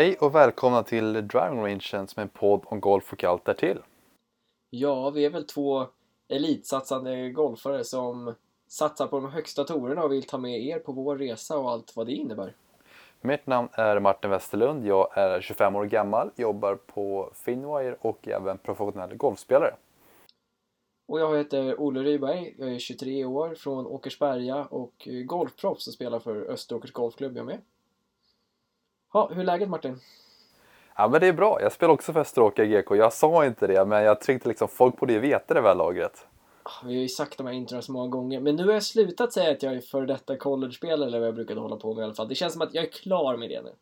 Hej och välkomna till Driving Rangen som är en podd om golf och allt därtill. Ja, vi är väl två elitsatsande golfare som satsar på de högsta torerna och vill ta med er på vår resa och allt vad det innebär. Mitt namn är Martin Westerlund, jag är 25 år gammal, jobbar på Finwire och är även professionell golfspelare. Och jag heter Olle Ryberg, jag är 23 år från Åkersberga och golfproffs och spelar för Österåkers Golfklubb jag med. Ja, hur är läget Martin? Ja men det är bra, jag spelar också för Österåker GK. Jag sa inte det men jag tänkte liksom folk borde ju veta det väl lagret. Ah, vi har ju sagt de här introna så många gånger, men nu har jag slutat säga att jag är före detta college-spelare eller vad jag brukade hålla på med i alla fall. Det känns som att jag är klar med det nu.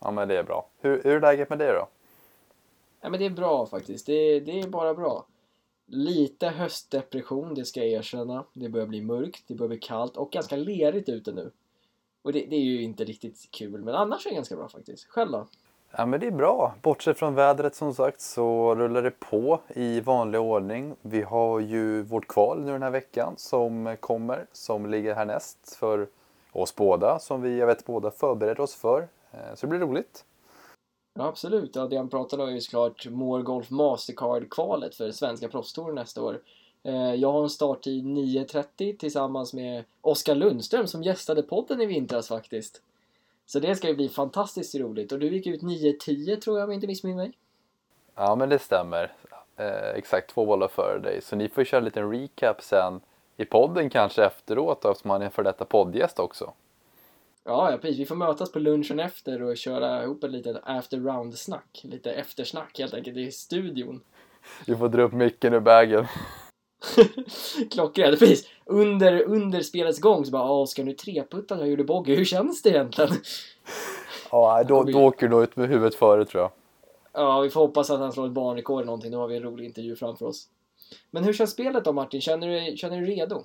Ja men det är bra. Hur, hur är läget med dig då? Ja men det är bra faktiskt, det, det är bara bra. Lite höstdepression, det ska jag erkänna. Det börjar bli mörkt, det börjar bli kallt och ganska lerigt ute nu. Och det, det, är ju inte riktigt kul, men annars är det ganska bra faktiskt. Själv då? Ja men det är bra. Bortsett från vädret som sagt så rullar det på i vanlig ordning. Vi har ju vårt kval nu den här veckan som kommer, som ligger härnäst för oss båda, som vi jag vet båda förbereder oss för. Eh, så det blir roligt. Ja, absolut. Ja, det han pratade om är ju såklart More Golf Mastercard-kvalet för svenska proffstouren nästa år. Eh, jag har en starttid 9.30 tillsammans med Oskar Lundström som gästade podden i vintras faktiskt. Så det ska ju bli fantastiskt roligt. Och du gick ut 9.10 tror jag om jag inte missminner mig. Ja men det stämmer. Eh, exakt två bollar före dig. Så ni får köra en liten recap sen i podden kanske efteråt eftersom han är för detta poddgäst också. Ja, ja, precis. Vi får mötas på lunchen efter och köra ihop ett litet after round-snack. Lite eftersnack helt enkelt i studion. Vi får dra upp micken ur bagen. Klockrent, precis. Under, under spelets gång så bara, ska nu treputta jag gjorde bogey, hur känns det egentligen? Ja, då, då åker du nog ut med huvudet före tror jag. Ja, vi får hoppas att han slår ett banrekord eller någonting, då har vi en rolig intervju framför oss. Men hur känns spelet då Martin? Känner du, känner du redo?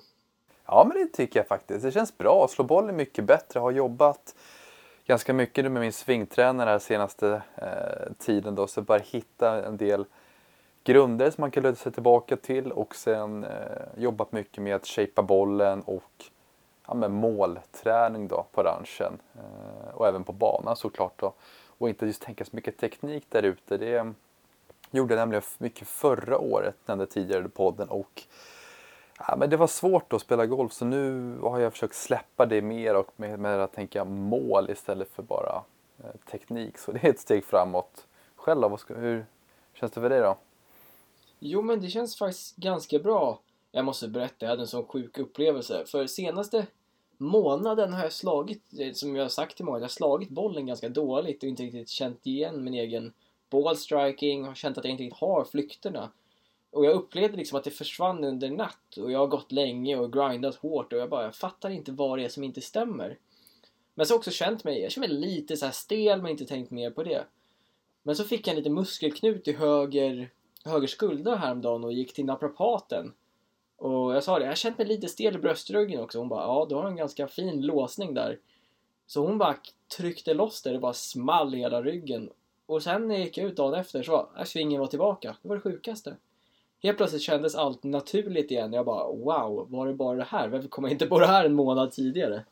Ja, men det tycker jag faktiskt. Det känns bra. Slå bollen mycket bättre. Har jobbat ganska mycket nu med min svingtränare här senaste eh, tiden då, så bara hitta en del grunder som man kan luta sig tillbaka till och sen eh, jobbat mycket med att shapea bollen och ja, med målträning då på ranchen eh, och även på banan såklart då. Och inte just tänka så mycket teknik där ute. Det gjorde jag nämligen mycket förra året, nämnde tidigare i podden och ja, men det var svårt att spela golf så nu har jag försökt släppa det mer och med, med att tänka mål istället för bara eh, teknik. Så det är ett steg framåt. Själv då, hur känns det för dig då? Jo, men det känns faktiskt ganska bra. Jag måste berätta, jag hade en sån sjuk upplevelse. För senaste månaden har jag slagit, eh, som jag har sagt till många, jag har slagit bollen ganska dåligt och inte riktigt känt igen min egen ballstriking, har känt att jag inte riktigt har flykterna. Och jag upplevde liksom att det försvann under natt och jag har gått länge och grindat hårt och jag bara, jag fattar inte vad det är som inte stämmer. Men så har jag också känt mig, jag känner mig lite så stel men inte tänkt mer på det. Men så fick jag en liten muskelknut i höger höger skulder häromdagen och gick till naprapaten. Och jag sa det, jag har känt mig lite stel i bröstryggen också. Hon bara, ja du har en ganska fin låsning där. Så hon bara tryckte loss det, det bara small i hela ryggen. Och sen när jag gick ut dagen efter så var svingen var tillbaka. Det var det sjukaste. Helt plötsligt kändes allt naturligt igen. Jag bara, wow, var det bara det här? Varför kom jag inte på det här en månad tidigare?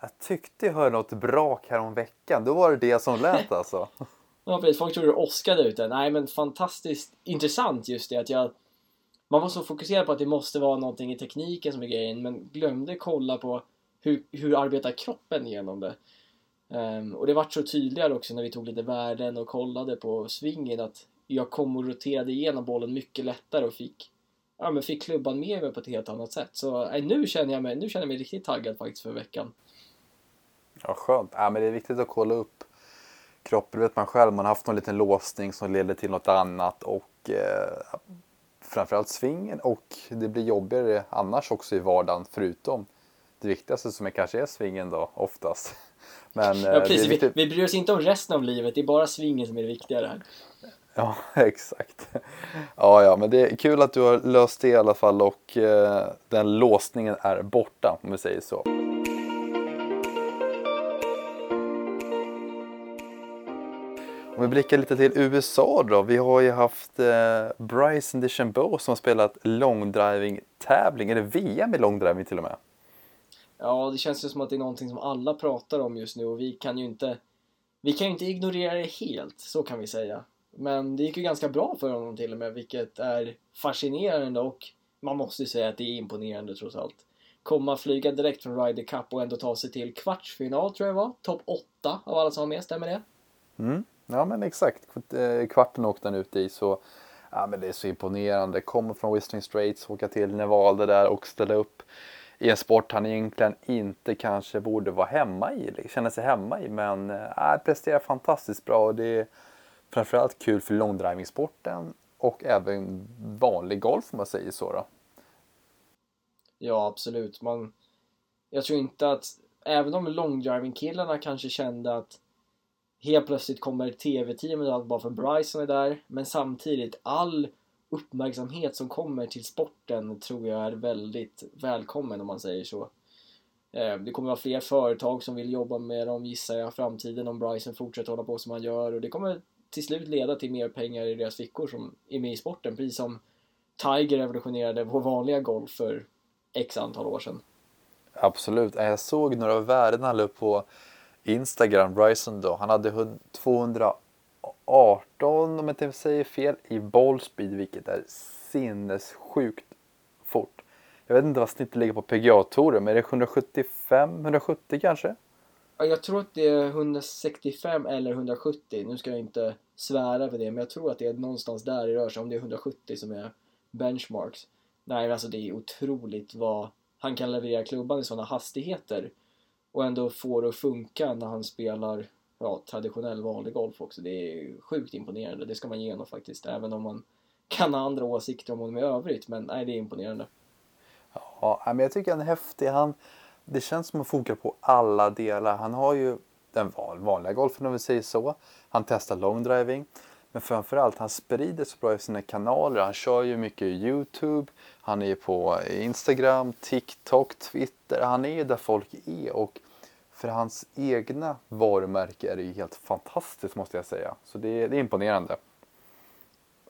Jag tyckte jag hörde något brak här om veckan. Då var det det som lät alltså. Ja precis, folk trodde det åskade ute. Nej men fantastiskt intressant just det att jag Man var så fokuserad på att det måste vara någonting i tekniken som är grejen men glömde kolla på hur, hur arbetar kroppen genom det. Um, och det vart så tydligare också när vi tog lite värden och kollade på svingen att jag kom och roterade igenom bollen mycket lättare och fick ja, men fick klubban med mig på ett helt annat sätt. Så äh, nu känner jag mig, nu känner jag mig riktigt taggad faktiskt för veckan. Ja, skönt. Ja, men det är viktigt att kolla upp kroppen, vet man själv, man har haft någon liten låsning som leder till något annat och eh, framförallt svingen och det blir jobbigare annars också i vardagen förutom det viktigaste som är kanske är svingen då oftast. Men, ja, eh, precis. Vi, vi bryr oss inte om resten av livet, det är bara svingen som är det viktiga här. Ja, exakt. Ja, ja, men det är kul att du har löst det i alla fall och eh, den låsningen är borta om vi säger så. Om vi blickar lite till USA då. Vi har ju haft eh, Bryson DeChambeau som har spelat långdriving-tävling, eller VM i långdriving till och med. Ja, det känns ju som att det är någonting som alla pratar om just nu och vi kan ju inte vi kan ju inte ignorera det helt, så kan vi säga. Men det gick ju ganska bra för honom till och med, vilket är fascinerande och man måste ju säga att det är imponerande trots allt. Komma flyga direkt från Ryder Cup och ändå ta sig till kvartsfinal tror jag var. Topp 8 av alla som var med, stämmer det? Mm. Ja men exakt, eh, kvarten åkte han ut i så ja, men det är så imponerande. Kommer från Whistling Straits, åka till Nevada där och ställa upp i en sport han egentligen inte kanske borde vara hemma i, liksom, känna sig hemma i. Men eh, äh, presterar fantastiskt bra och det är framförallt kul för långdrivingsporten och även vanlig golf om man säger så då. Ja, absolut. Man, jag tror inte att, även om långdrivingkillarna kanske kände att helt plötsligt kommer TV-teamet och allt bara för Bryson är där, men samtidigt all uppmärksamhet som kommer till sporten tror jag är väldigt välkommen om man säger så. Eh, det kommer vara fler företag som vill jobba med dem gissar jag framtiden om Bryson fortsätter hålla på som han gör och det kommer till slut leda till mer pengar i deras fickor som är med i sporten precis som Tiger revolutionerade vår vanliga golf för x antal år sedan. Absolut, jag såg några värden han la upp på Instagram, Bryson då. Han hade 218 om jag inte säger fel i ballspeed vilket är sinnessjukt fort. Jag vet inte vad snittet ligger på PGA-touren men är det 175, 170 kanske? Ja, jag tror att det är 165 eller 170. Nu ska jag inte svära för det men jag tror att det är någonstans där det rör sig om det är 170 som är benchmarks. Nej alltså det är otroligt vad han kan leverera klubban i sådana hastigheter och ändå får det att funka när han spelar ja, traditionell vanlig golf också. Det är sjukt imponerande. Det ska man ge honom faktiskt. Även om man kan ha andra åsikter om honom i övrigt. Men nej, det är imponerande. Ja, men jag tycker han är häftig. Han, det känns som att han funkar på alla delar. Han har ju den vanliga golfen om vi säger så. Han testar long driving men framförallt, han sprider så bra i sina kanaler. Han kör ju mycket Youtube. Han är på Instagram, TikTok, Twitter. Han är ju där folk är. Och för hans egna varumärke är det ju helt fantastiskt måste jag säga. Så det, det är imponerande.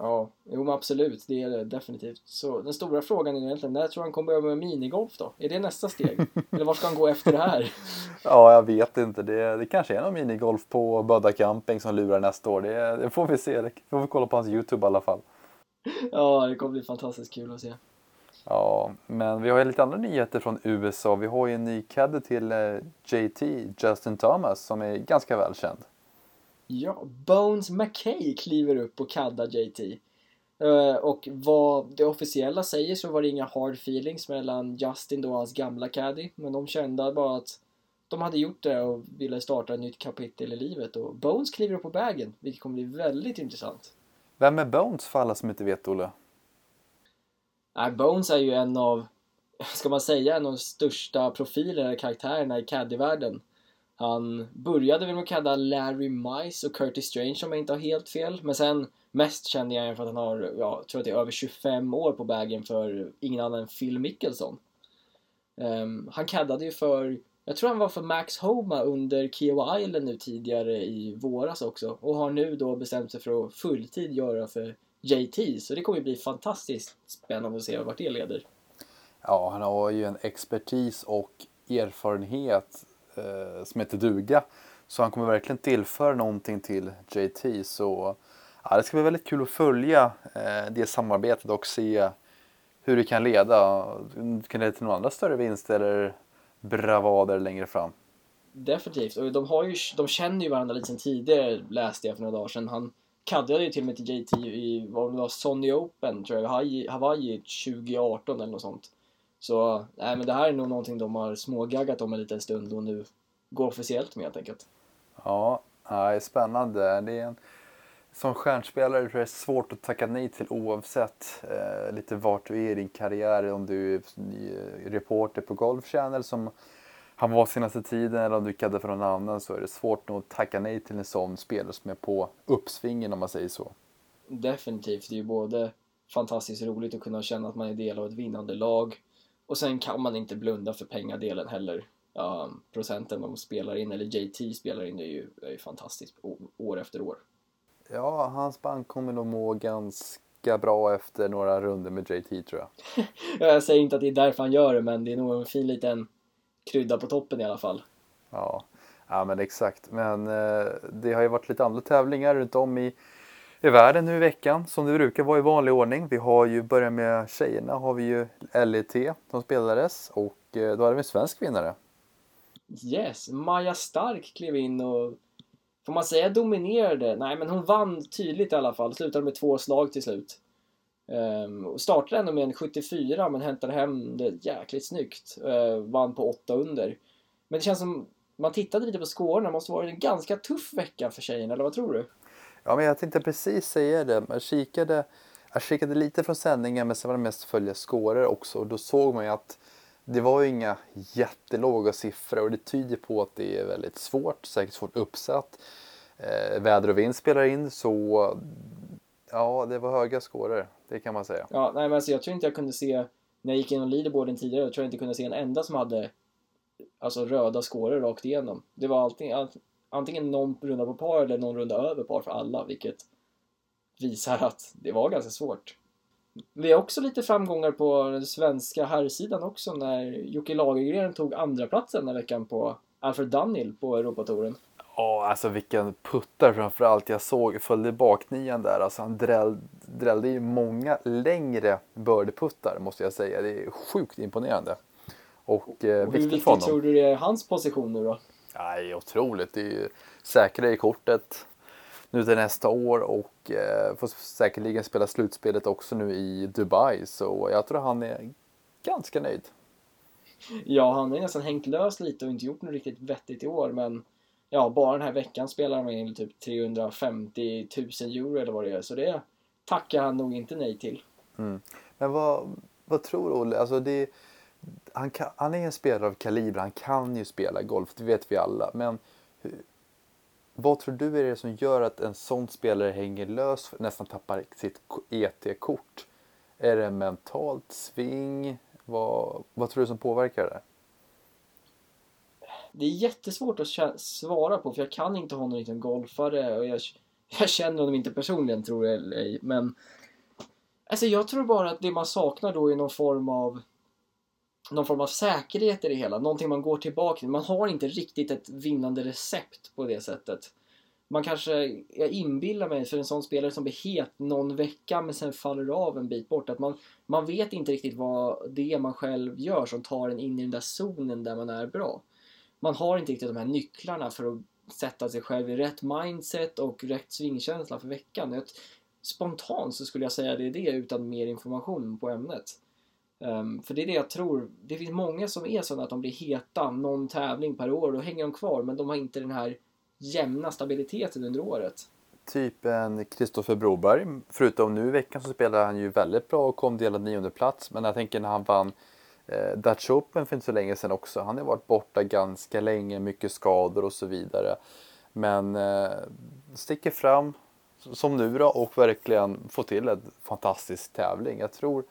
Ja, jo men absolut, det är det definitivt. Så den stora frågan är egentligen, när tror han kommer börja med minigolf då? Är det nästa steg? Eller var ska han gå efter det här? ja, jag vet inte. Det, det kanske är någon minigolf på Böda camping som lurar nästa år. Det, det får vi se. Det får vi kolla på hans YouTube i alla fall. Ja, det kommer bli fantastiskt kul att se. Ja, men vi har ju lite andra nyheter från USA. Vi har ju en ny caddy till eh, JT, Justin Thomas, som är ganska välkänd. Ja, Bones McKay kliver upp och kaddar JT. Uh, och vad det officiella säger så var det inga hard feelings mellan Justin då och hans gamla caddy. Men de kände bara att de hade gjort det och ville starta ett nytt kapitel i livet. Och Bones kliver upp på vägen, vilket kommer bli väldigt intressant. Vem är Bones för alla som inte vet, Olle? Nej, Bones är ju en av, ska man säga, en av de största profilerna, karaktärerna i caddyvärlden. Han började väl med att kalla Larry Mice och Curtis Strange om jag inte har helt fel. Men sen mest kände jag för att han har, ja, jag tror att det är över 25 år på bagen för ingen annan än Phil Mickelson. Um, han kallade ju för, jag tror han var för Max Homa under Kiowa Island nu tidigare i våras också. Och har nu då bestämt sig för att fulltid göra för JT. Så det kommer bli fantastiskt spännande att se vart det leder. Ja, han har ju en expertis och erfarenhet eh, som heter duga. Så han kommer verkligen tillföra någonting till JT. Så ja, det ska bli väldigt kul att följa eh, det samarbetet och se hur det kan leda. Kan det leda till några andra större vinster eller bravader längre fram? Definitivt. Och de, har ju, de känner ju varandra lite sen tidigare läste jag för några dagar sedan. Han kaddade ju till och med till JT i vad det var, Sony Open tror jag, Hawaii, Hawaii 2018 eller något sånt. Så nej, men det här är nog någonting de har smågaggat om en liten stund och nu går officiellt med helt enkelt. Ja, nej, spännande. Det är en, som stjärnspelare tror jag det är svårt att tacka nej till oavsett eh, lite vart du är i din karriär. Om du är reporter på Golf Channel som han var senaste tiden eller om du kaddar för någon annan så är det svårt nog att tacka nej till en sån spelare som är på uppsvingen om man säger så. Definitivt. Det är ju både fantastiskt roligt att kunna känna att man är del av ett vinnande lag och sen kan man inte blunda för pengadelen heller. Ja, procenten man spelar in, eller JT spelar in, är ju, är ju fantastiskt år efter år. Ja, hans bank kommer nog må ganska bra efter några runder med JT tror jag. jag säger inte att det är därför han gör det, men det är nog en fin liten krydda på toppen i alla fall. Ja, Ja men exakt. Men eh, det har ju varit lite andra tävlingar runt om i, i världen nu i veckan som det brukar vara i vanlig ordning. Vi har ju börjat med tjejerna har vi ju LET som spelades och eh, då hade vi en svensk vinnare. Yes, Maja Stark klev in och Får man säga dominerade? Nej, men hon vann tydligt i alla fall. Slutade med två slag till slut. Um, startade ändå med en 74 men hämtade hem det jäkligt snyggt. Uh, vann på 8 under. Men det känns som, man tittade lite på skårorna, det måste varit en ganska tuff vecka för tjejerna, eller vad tror du? Ja, men jag tänkte precis säga det. Jag kikade, jag kikade lite från sändningen men sen var det mest följa skåror också och då såg man ju att det var ju inga jättelåga siffror och det tyder på att det är väldigt svårt, säkert svårt uppsatt. Eh, väder och vind spelar in så ja, det var höga skåror, det kan man säga. Ja, nej men alltså jag tror inte jag kunde se, när jag gick igenom leaderboarden tidigare, jag tror jag inte kunde se en enda som hade alltså röda skåror rakt igenom. Det var alltid, antingen någon runda på par eller någon runda över par för alla, vilket visar att det var ganska svårt. Vi har också lite framgångar på den svenska herrsidan också när Jocke Lagergren tog andra platsen den veckan på Alfred Daniel på Europatouren. Ja, alltså vilken puttar framförallt. Jag såg, följde baknian där. Alltså han drällde, drällde ju många längre birdputtar måste jag säga. Det är sjukt imponerande. Och, eh, och hur viktigt tror du det är hans position nu då? Nej, otroligt. Det är ju säkra i kortet nu till nästa år och eh, får säkerligen spela slutspelet också nu i Dubai. Så jag tror han är ganska nöjd. Ja, han har nästan hängt lös lite och inte gjort något riktigt vettigt i år, men ja, bara den här veckan spelar han med typ 350 000 euro eller vad det är, så det tackar han nog inte nej till. Mm. Men vad, vad tror Olle? Alltså det, han, kan, han är en spelare av kaliber, han kan ju spela golf, det vet vi alla. Men hur, vad tror du är det som gör att en sån spelare hänger lös, nästan tappar sitt ET-kort? Är det mentalt sving? Vad, vad tror du som påverkar det? Det är jättesvårt att svara på för jag kan inte honom liten golfare och jag, jag känner honom inte personligen tror jag eller ej. Men alltså jag tror bara att det man saknar då är någon form av någon form av säkerhet i det hela, någonting man går tillbaka till. Man har inte riktigt ett vinnande recept på det sättet. Man kanske, jag inbillar mig för en sån spelare som blir het någon vecka men sen faller av en bit bort, att man, man vet inte riktigt vad det är man själv gör som tar en in i den där zonen där man är bra. Man har inte riktigt de här nycklarna för att sätta sig själv i rätt mindset och rätt svingkänsla för veckan. Spontant så skulle jag säga det är det utan mer information på ämnet. Um, för det är det jag tror. Det finns många som är sådana att de blir heta någon tävling per år. Då hänger de kvar men de har inte den här jämna stabiliteten under året. Typ en Kristoffer Broberg. Förutom nu i veckan så spelar han ju väldigt bra och kom delad nionde plats. Men jag tänker när han vann eh, Dutch Open för inte så länge sedan också. Han har varit borta ganska länge, mycket skador och så vidare. Men eh, sticker fram som nu då och verkligen får till en fantastisk tävling. Jag tror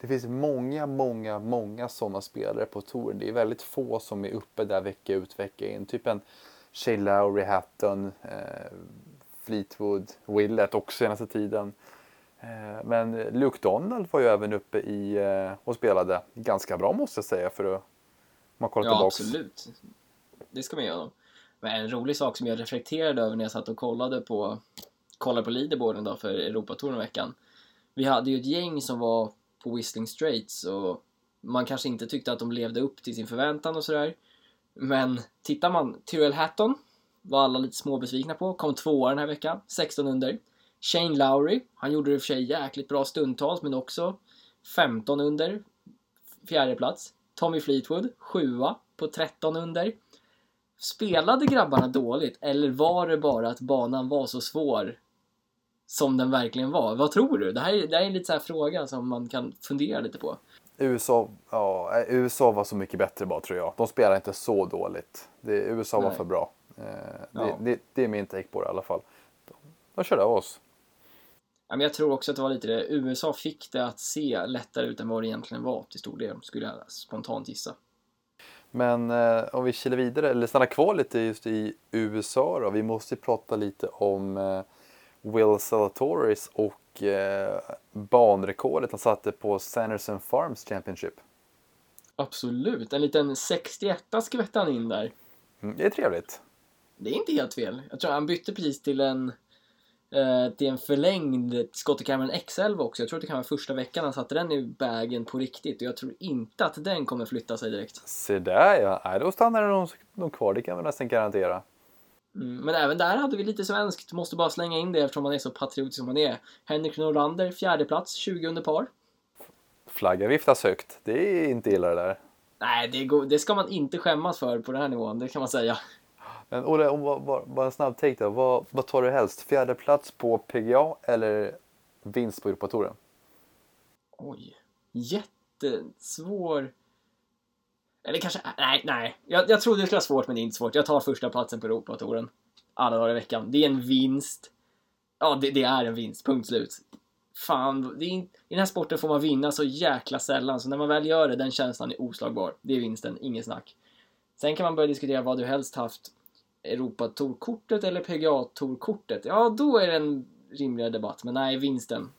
det finns många, många, många sådana spelare på touren. Det är väldigt få som är uppe där vecka ut, vecka in. Typ en Shane Lowry, Hatton, eh, Fleetwood, Willett också senaste tiden. Eh, men Luke Donald var ju även uppe i eh, och spelade ganska bra måste jag säga för att man kollar ja, tillbaks. absolut. Det ska man göra. Men en rolig sak som jag reflekterade över när jag satt och kollade på kollade på leaderboarden då för Europatouren veckan. Vi hade ju ett gäng som var på Whistling Straits och man kanske inte tyckte att de levde upp till sin förväntan och sådär. Men tittar man, Tyrell Hatton var alla lite småbesvikna på, kom tvåa den här veckan, 16 under. Shane Lowry, han gjorde det i och för sig jäkligt bra stundtals men också 15 under, fjärde plats. Tommy Fleetwood, sjua på 13 under. Spelade grabbarna dåligt eller var det bara att banan var så svår som den verkligen var? Vad tror du? Det här är, det här är en lite så här fråga som man kan fundera lite på. USA, ja, USA var så mycket bättre bara tror jag. De spelar inte så dåligt. Det, USA Nej. var för bra. Eh, ja. det, det, det, är min take på det i alla fall. De, de körde av oss. Ja, men jag tror också att det var lite det. USA fick det att se lättare ut än vad det egentligen var till stor del, skulle jag spontant gissa. Men eh, om vi kilar vidare, eller stannar kvar lite just i USA då. Vi måste prata lite om eh, Will Salatoris och eh, banrekordet han satte på Sanderson Farms Championship. Absolut, en liten 61 skvätte han in där. Mm, det är trevligt. Det är inte helt fel. Jag tror han bytte precis till en eh, till en förlängd Scotty Cameron X11 också. Jag tror att det kan vara första veckan han satte den i bagen på riktigt och jag tror inte att den kommer flytta sig direkt. Se där ja, Nej, då stannar de nog kvar, det kan vi nästan garantera. Mm, men även där hade vi lite svenskt, måste bara slänga in det eftersom man är så patriotisk som man är. Henrik Norlander, fjärde plats, 20 under par. Flagga viftas högt, det är inte illa det där. Nej, det, går, det ska man inte skämmas för på den här nivån, det kan man säga. Men Olle, bara, bara en snabb take då. Vad, vad tar du helst? Fjärde plats på PGA eller vinst på Europatouren? Oj, jättesvår. Eller kanske, nej, nej. Jag, jag trodde det skulle vara svårt men det är inte svårt. Jag tar första platsen på Europatouren. Alla dagar i veckan. Det är en vinst. Ja, det, det är en vinst. Punkt slut. Fan, det är, i den här sporten får man vinna så jäkla sällan, så när man väl gör det, den känslan är oslagbar. Det är vinsten, inget snack. Sen kan man börja diskutera vad du helst haft Europatourkortet eller PGA-tourkortet. Ja, då är det en rimligare debatt, men nej, vinsten.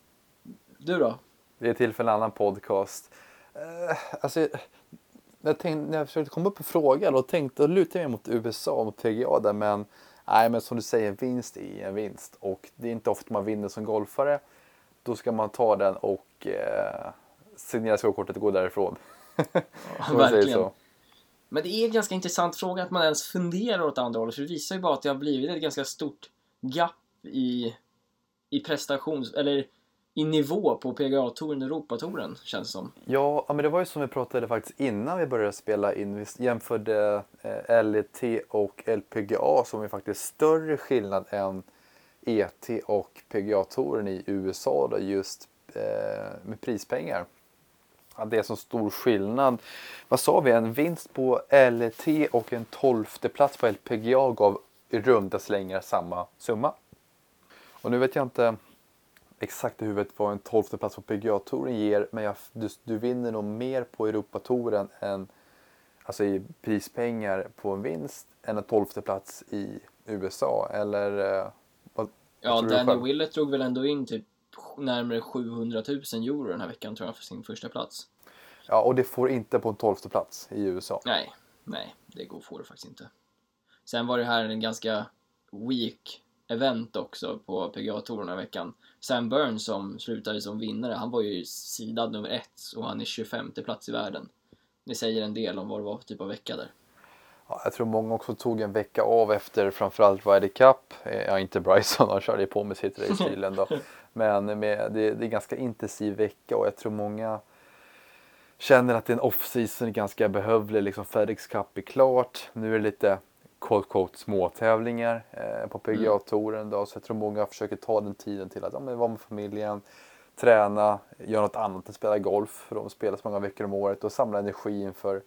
Du då? Det är till för en annan podcast. Uh, alltså, jag tänkte, när jag försökte komma upp med frågan och tänkte, och lutade mig mot USA, mot PGA där, men nej, men som du säger, en vinst är en vinst och det är inte ofta man vinner som golfare. Då ska man ta den och eh, signera skolkortet och gå därifrån. Ja, verkligen. Men det är en ganska intressant fråga att man ens funderar åt andra hållet för det visar ju bara att det har blivit ett ganska stort gap i, i prestations... eller i nivå på PGA-touren och Europatouren, känns det som. Ja, men det var ju som vi pratade faktiskt innan vi började spela in. Vi jämförde eh, LET och LPGA som är faktiskt större skillnad än ET och PGA-touren i USA då, just eh, med prispengar. Ja, det är så stor skillnad. Vad sa vi? En vinst på LET och en tolfte plats på LPGA gav i runda slängar samma summa. Och nu vet jag inte exakt i huvudet vad en tolfte plats på PGA-touren ger men jag, du, du vinner nog mer på Europatouren än alltså i prispengar på en vinst än en tolfte plats i USA eller eh, vad, Ja, vad Danny Willett drog väl ändå in typ närmare 700 000 euro den här veckan tror jag för sin första plats. Ja, och det får inte på en tolfte plats i USA. Nej, nej, det går får det faktiskt inte. Sen var det här en ganska weak event också på PGA-touren den veckan. Sam Burns som slutade som vinnare, han var ju sidad nummer ett och han är 25 plats i världen. Det säger en del om vad det var för typ av vecka där. Ja, jag tror många också tog en vecka av efter framförallt Ryder Cup. Eh, ja, inte Bryson, han körde ju på med sitt race då. Men med, det, det är en ganska intensiv vecka och jag tror många känner att det är en off-season ganska behövlig. Liksom FedEx Cup är klart. Nu är det lite quote, quote, småtävlingar eh, på PGA-touren. Mm. Så jag tror många försöker ta den tiden till att ja, men vara med familjen, träna, göra något annat än spela golf. För de spelar så många veckor om året och samla energi inför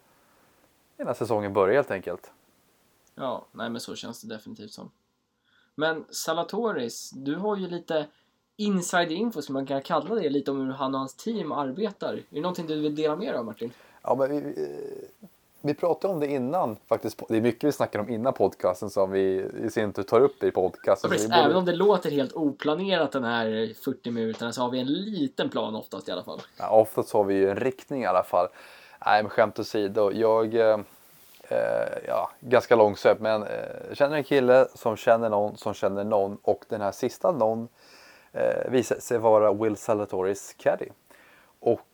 innan säsongen börjar helt enkelt. Ja, nej men så känns det definitivt som. Men Salatoris, du har ju lite inside info som man kan kalla det, lite om hur han och hans team arbetar. Är det någonting du vill dela med dig av Martin? Ja, men vi, vi pratade om det innan faktiskt. Det är mycket vi snackar om innan podcasten som vi i sin tur tar upp i podcasten. Ja, borde... Även om det låter helt oplanerat den här 40 minuterna så har vi en liten plan oftast i alla fall. Ja, oftast har vi ju en riktning i alla fall. Nej, men skämt åsido. Jag, eh, ja, ganska långsökt, men eh, känner en kille som känner någon som känner någon och den här sista någon eh, visade sig vara Will Salatoris caddy.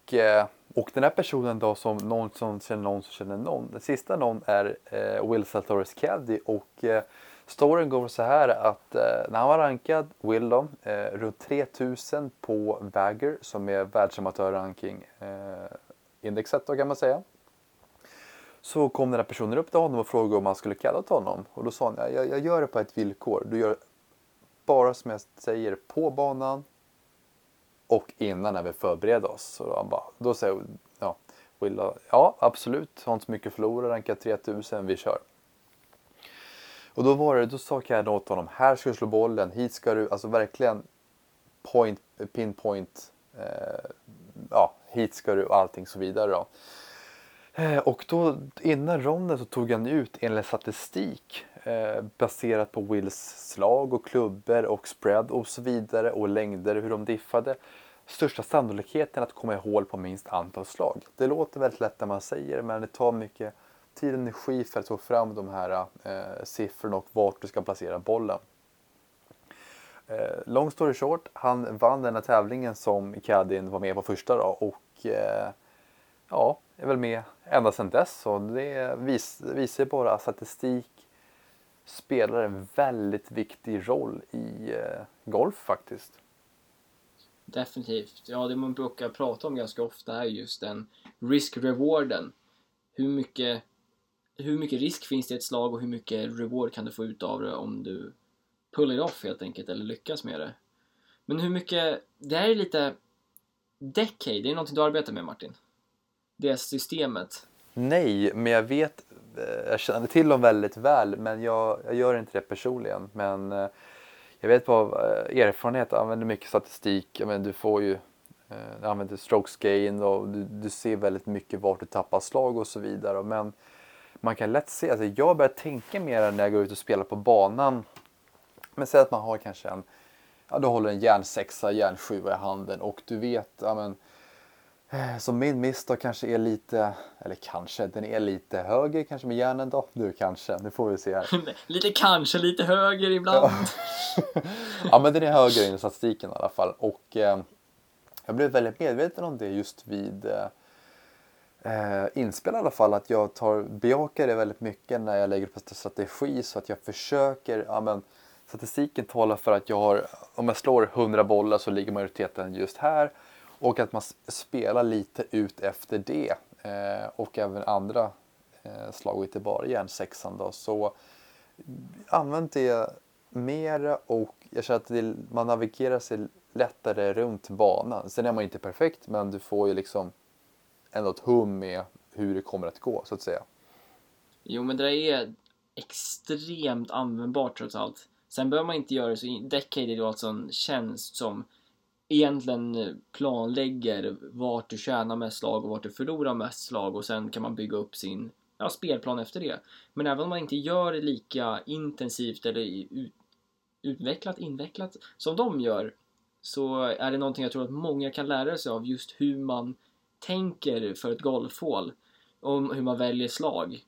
Och, eh, och den här personen då som någon som känner någon som känner någon. Den sista någon är eh, Will Saltores caddy och eh, storyn går så här att eh, när han var rankad, Will då, eh, runt 3000 på Vagger som är världsamatörranking eh, indexet då kan man säga. Så kom den här personen upp till honom och frågade om han skulle kalla till honom. Och då sa han, jag, jag gör det på ett villkor. Du gör bara som jag säger på banan och innan när vi förbereder oss. Så han bara, då säger ja, Willa, ja absolut, har inte så mycket att förlora, rankar 3000, vi kör. Och då var det, då sa jag åt honom, här ska du slå bollen, hit ska du, alltså verkligen point, pinpoint, eh, ja, hit ska du och allting så vidare då. Eh, och då innan ronden så tog han ut enligt statistik eh, baserat på Wills slag och klubbor och spread och så vidare och längder hur de diffade. Största sannolikheten att komma i hål på minst antal slag. Det låter väldigt lätt när man säger det men det tar mycket tid och energi för att få fram de här eh, siffrorna och vart du ska placera bollen. Eh, long story short, han vann den här tävlingen som Kadin var med på första då och eh, ja, är väl med ända sedan dess. Så det vis, visar bara att statistik spelar en väldigt viktig roll i eh, golf faktiskt. Definitivt. Ja, det man brukar prata om ganska ofta är just den risk-rewarden. Hur mycket, hur mycket risk finns det i ett slag och hur mycket reward kan du få ut av det om du pull it off helt enkelt, eller lyckas med det. Men hur mycket, det här är lite Decade, det är någonting du arbetar med Martin? Det systemet? Nej, men jag vet, eh, jag känner till dem väldigt väl, men jag, jag gör inte det personligen. Men eh, jag vet på eh, erfarenhet, jag använder mycket statistik, men du får ju du använder strokes gain och du, du, ser väldigt mycket vart du tappar slag och så vidare. Men man kan lätt se, alltså jag börjar tänka mer när jag går ut och spelar på banan men säg att man har kanske en, ja du håller en järnsexa, järnsjua i handen och du vet, ja men eh, som min miss då kanske är lite, eller kanske, den är lite höger kanske med järnen då. Du kanske, nu får vi se här. lite kanske, lite höger ibland. ja men den är höger i statistiken i alla fall och eh, jag blev väldigt medveten om det just vid eh, inspel i alla fall att jag tar, bejakar det väldigt mycket när jag lägger på strategi så att jag försöker, ja men statistiken talar för att jag har, om jag slår 100 bollar så ligger majoriteten just här och att man spelar lite ut efter det eh, och även andra eh, slag och inte bara järnsexan då. Så använd det mera och jag känner att det, man navigerar sig lättare runt banan. Sen är man inte perfekt men du får ju liksom ändå ett hum med hur det kommer att gå så att säga. Jo men det är extremt användbart trots allt. Sen behöver man inte göra det så... Decade är då alltså en tjänst som egentligen eh, planlägger vart du tjänar mest slag och vart du förlorar mest slag och sen kan man bygga upp sin ja, spelplan efter det. Men även om man inte gör det lika intensivt eller ut, utvecklat, invecklat som de gör så är det någonting jag tror att många kan lära sig av just hur man tänker för ett golfhål. Om hur man väljer slag.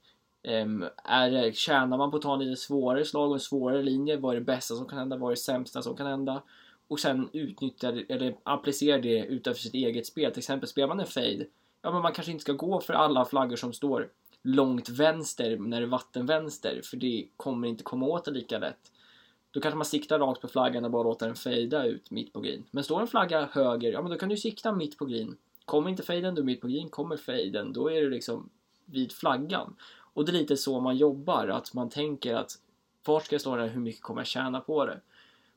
Um, är, tjänar man på att ta en lite svårare slag och en svårare linje? Vad är det bästa som kan hända? Vad är det sämsta som kan hända? Och sen utnyttjar eller applicerar det utanför sitt eget spel. Till exempel spelar man en fade. Ja, men man kanske inte ska gå för alla flaggor som står långt vänster när det är vattenvänster. För det kommer inte komma åt det lika lätt. Då kanske man siktar rakt på flaggan och bara låter den fejda ut mitt på green. Men står en flagga höger, ja men då kan du sikta mitt på green. Kommer inte fejden, då mitt på green. Kommer fejden, då är det liksom vid flaggan. Och det är lite så man jobbar, att man tänker att vart ska jag stå där, hur mycket kommer jag tjäna på det?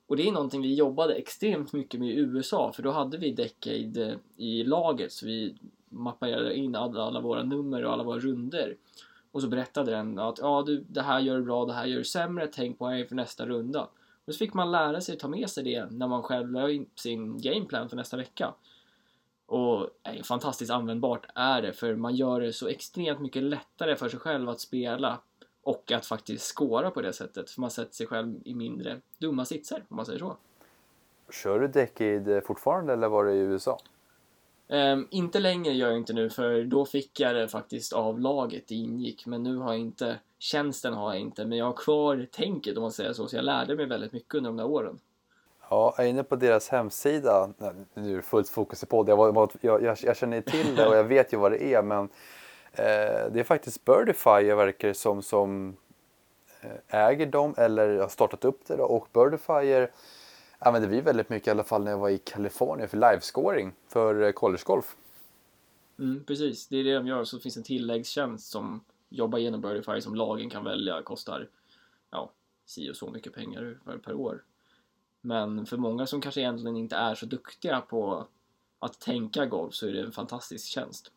Och det är någonting vi jobbade extremt mycket med i USA, för då hade vi Decade i laget, så vi mappade in alla, alla våra nummer och alla våra runder. Och så berättade den att ja, du, det här gör du bra, det här gör du sämre, tänk på det inför nästa runda. Och så fick man lära sig ta med sig det när man själv la in sin gameplan för nästa vecka. Och nej, fantastiskt användbart är det för man gör det så extremt mycket lättare för sig själv att spela och att faktiskt skåra på det sättet. För man sätter sig själv i mindre dumma sitser om man säger så. Kör du Decade fortfarande eller var det i USA? Um, inte längre gör jag inte nu för då fick jag det faktiskt av laget det ingick. Men nu har jag inte, tjänsten har jag inte. Men jag har kvar tänket om man säger så. Så jag lärde mig väldigt mycket under de där åren. Ja, jag är inne på deras hemsida. Nu är det fullt fokus på det. Jag, jag, jag känner till det och jag vet ju vad det är. Men Eh, det är faktiskt Birdify verkar som, som eh, äger dem eller har startat upp det. Då. Och Birdifier använde vi väldigt mycket i alla fall när jag var i Kalifornien för livescoring för eh, collegegolf. Mm, precis, det är det de gör. Så finns en tilläggstjänst som jobbar genom Birdify som lagen kan välja. Kostar ja, si och så mycket pengar per år. Men för många som kanske egentligen inte är så duktiga på att tänka golf så är det en fantastisk tjänst.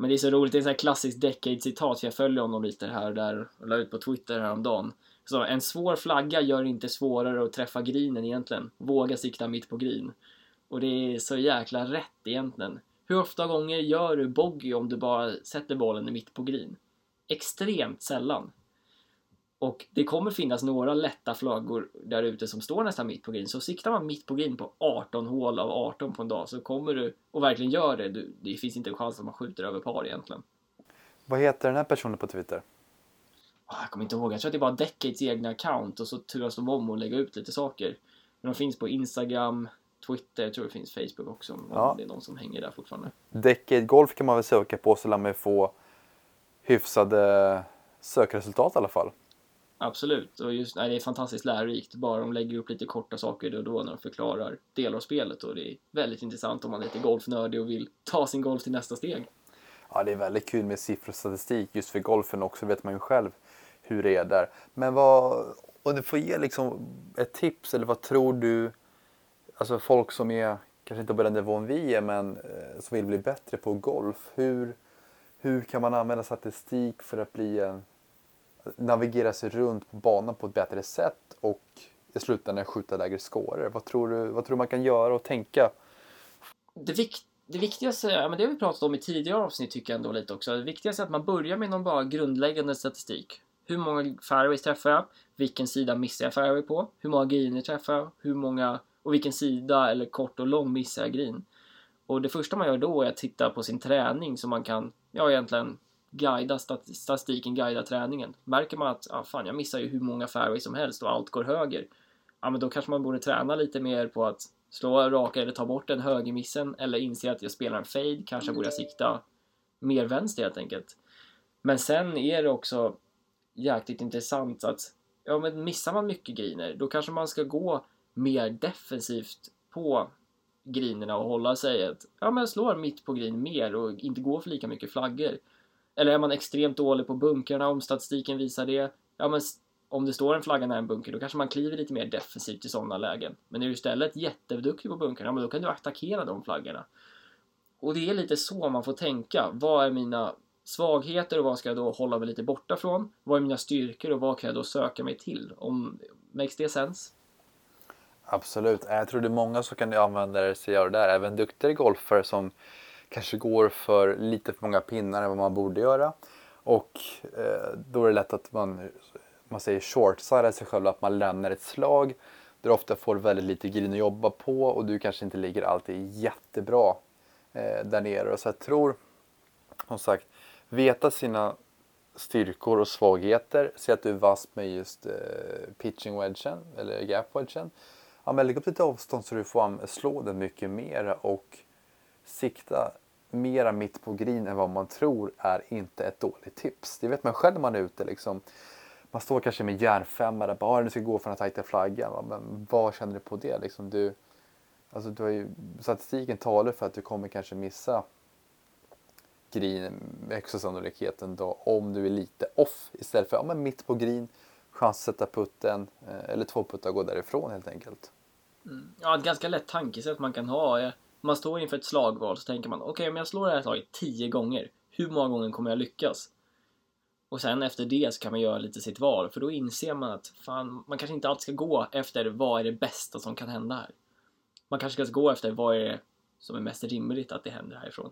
Men det är så roligt, det är ett klassiskt Decade-citat, för jag följer honom lite här och där och la ut på Twitter häromdagen. Så en svår flagga gör det inte svårare att träffa grinen egentligen. Våga sikta mitt på green. Och det är så jäkla rätt egentligen. Hur ofta gånger gör du bogey om du bara sätter bollen mitt på green? Extremt sällan. Och det kommer finnas några lätta flaggor där ute som står nästan mitt på green. Så siktar man mitt på green på 18 hål av 18 på en dag så kommer du och verkligen gör det. Du, det finns inte en chans att man skjuter över par egentligen. Vad heter den här personen på Twitter? Ah, Jag kommer inte ihåg, jag tror att det är bara Decades egna account och så turas de om och lägga ut lite saker. Men de finns på Instagram, Twitter, jag tror det finns Facebook också om Ja. det är någon som hänger där fortfarande. Decade Golf kan man väl söka på så lär man få hyfsade sökresultat i alla fall. Absolut, och just, nej, det är fantastiskt lärorikt. Bara de lägger upp lite korta saker då och då när de förklarar delar av spelet och det är väldigt intressant om man är lite golfnördig och vill ta sin golf till nästa steg. Ja, det är väldigt kul med siffror och statistik just för golfen också, vet man ju själv hur det är där. Men vad, om du får ge liksom ett tips eller vad tror du, alltså folk som är kanske inte på den nivån vi är men eh, som vill bli bättre på golf. Hur, hur kan man använda statistik för att bli en, navigera sig runt på banan på ett bättre sätt och i slutändan skjuta lägre scorer? Vad tror du, vad tror du man kan göra och tänka? Det, vik det viktigaste, ja, men det har vi pratat om i tidigare avsnitt tycker jag ändå lite också. Det viktigaste är att man börjar med någon bara grundläggande statistik. Hur många fairways träffar jag? Vilken sida missar jag fairway på? Hur många greener träffar jag? Hur många, och vilken sida eller kort och lång missar jag green? Och det första man gör då är att titta på sin träning så man kan, ja egentligen guida stat- statistiken, guida träningen. Märker man att, ah, fan jag missar ju hur många fairways som helst och allt går höger. Ja men då kanske man borde träna lite mer på att slå raka eller ta bort den högermissen eller inse att jag spelar en fade, kanske borde jag sikta mer vänster helt enkelt. Men sen är det också jäkligt intressant att ja, men missar man mycket greener då kanske man ska gå mer defensivt på greenerna och hålla sig att ja, men jag slår mitt på green mer och inte gå för lika mycket flaggor. Eller är man extremt dålig på bunkrarna om statistiken visar det, ja men om det står en flagga nära en bunker då kanske man kliver lite mer defensivt i sådana lägen. Men är du istället jätteduktig på bunkrarna, ja, men då kan du attackera de flaggorna. Och det är lite så man får tänka. Vad är mina svagheter och vad ska jag då hålla mig lite borta från? Vad är mina styrkor och vad kan jag då söka mig till? Om, makes det sense? Absolut. Jag tror det är många som kan använda sig av det där. Även duktiga golfare som kanske går för lite för många pinnar än vad man borde göra. Och eh, då är det lätt att man, man säger shortside sig själv, att man lämnar ett slag där du ofta får väldigt lite green att jobba på och du kanske inte ligger alltid jättebra eh, där nere. Så jag tror, som sagt, veta sina styrkor och svagheter. Se att du är vass med just eh, pitching wedgen eller gap wedgen. Ja, men lägg upp lite avstånd så du får slå den mycket mer och sikta mera mitt på green än vad man tror är inte ett dåligt tips. Det vet man själv när man är ute liksom. Man står kanske med järnfemma där bara ah, du ska gå för den tajta flaggan. Men vad känner du på det? Liksom du, alltså du har ju, statistiken talar för att du kommer kanske missa green med högsta sannolikheten då om du är lite off istället för ja, men mitt på green, chans att sätta putten eh, eller två puttar och gå därifrån helt enkelt. Mm. Ja, ett ganska lätt tankesätt man kan ha är man står inför ett slagval så tänker man okej, om jag slår det här slaget tio gånger, hur många gånger kommer jag lyckas? Och sen efter det så kan man göra lite sitt val, för då inser man att fan, man kanske inte alltid ska gå efter vad är det bästa som kan hända här. Man kanske ska gå efter vad är det som är mest rimligt att det händer härifrån.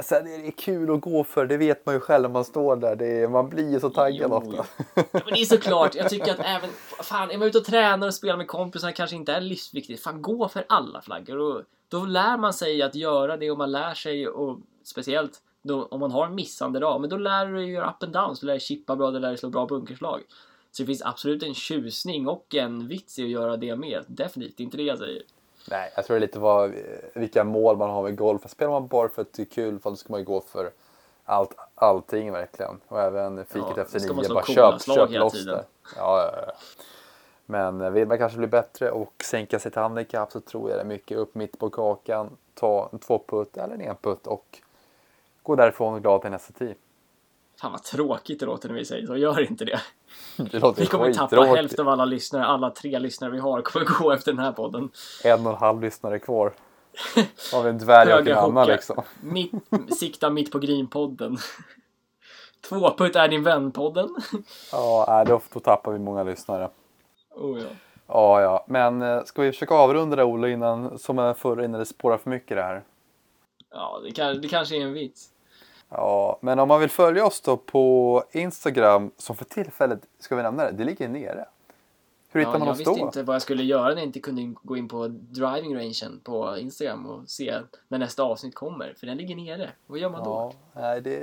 Sen är det kul att gå för, det vet man ju själv när man står där. Det är, man blir ju så taggad Jo, ofta. Ja, men det är såklart, jag tycker att även, fan, är man ute och tränar och spelar med kompisar kanske inte är livsviktigt. Fan, gå för alla flaggor. Och då lär man sig att göra det och man lär sig, och speciellt då, om man har en missande dag, men då lär du dig göra up and downs, du lär dig chippa bra, du lär dig slå bra bunkerslag. Så det finns absolut en tjusning och en vits i att göra det med. Definitivt, inte det jag säger. Nej, jag tror det är lite vad, vilka mål man har med golf. Spelar man bara för att det är kul, då ska man ju gå för allt, allting verkligen. Och även fiket Ja, efter nio, bara köp, köp loss det. Ja, ja, ja. Men eh, vill man kanske bli bättre och sänka sitt handikapp så tror jag det är mycket upp mitt på kakan, ta en tvåputt eller en enputt och gå därifrån glad till nästa tid. Fan vad tråkigt det låter när vi säger så, gör inte det. Det låter Vi kommer tappa skittråkigt. hälften av alla lyssnare, alla tre lyssnare vi har kommer gå efter den här podden. En och en halv lyssnare kvar. Vi en dvärg och en annan liksom. Mitt, sikta mitt på Green-podden. Tvåputt är din vän-podden. Ja, då, då tappar vi många lyssnare. Oh, ja. Ja, ja, men eh, ska vi försöka avrunda det Olle innan, som jag förr, innan det spårar för mycket det här? ja, det, kan, det kanske är en vits. Ja, men om man vill följa oss då på Instagram, som för tillfället, ska vi nämna det, det ligger nere. Hur hittar Ja, man jag oss visste då? inte vad jag skulle göra när jag inte kunde gå in på driving rangen på Instagram och se när nästa avsnitt kommer. För den ligger nere. Vad gör man då? Ja, nej, det,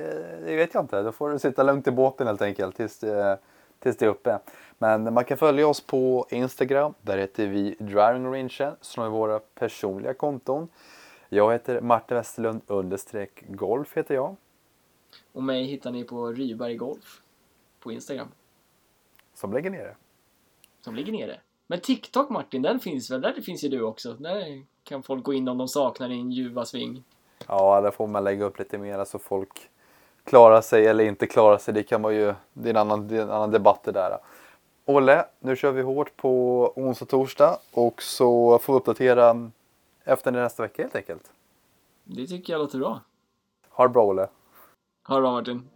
det vet jag inte. Då får du sitta lugnt i båten helt enkelt tills det, tills det är uppe. Men man kan följa oss på Instagram. Där heter vi Driving Range som är våra personliga konton. Jag heter Martin Westerlund understreck golf heter jag. Och mig hittar ni på Ryberg Golf på Instagram. Som lägger ner det. Som ligger nere. Men TikTok Martin, den finns väl? Där finns ju du också. Där kan folk gå in om de saknar din ljuva sving. Ja, där får man lägga upp lite mer så folk klarar sig eller inte klarar sig. Det kan vara ju, det är en annan, det är en annan debatt det där. Olle, nu kör vi hårt på onsdag och torsdag och så får vi uppdatera efter nästa vecka helt enkelt. Det tycker jag låter bra. Ha det bra Olle. Ha det bra Martin.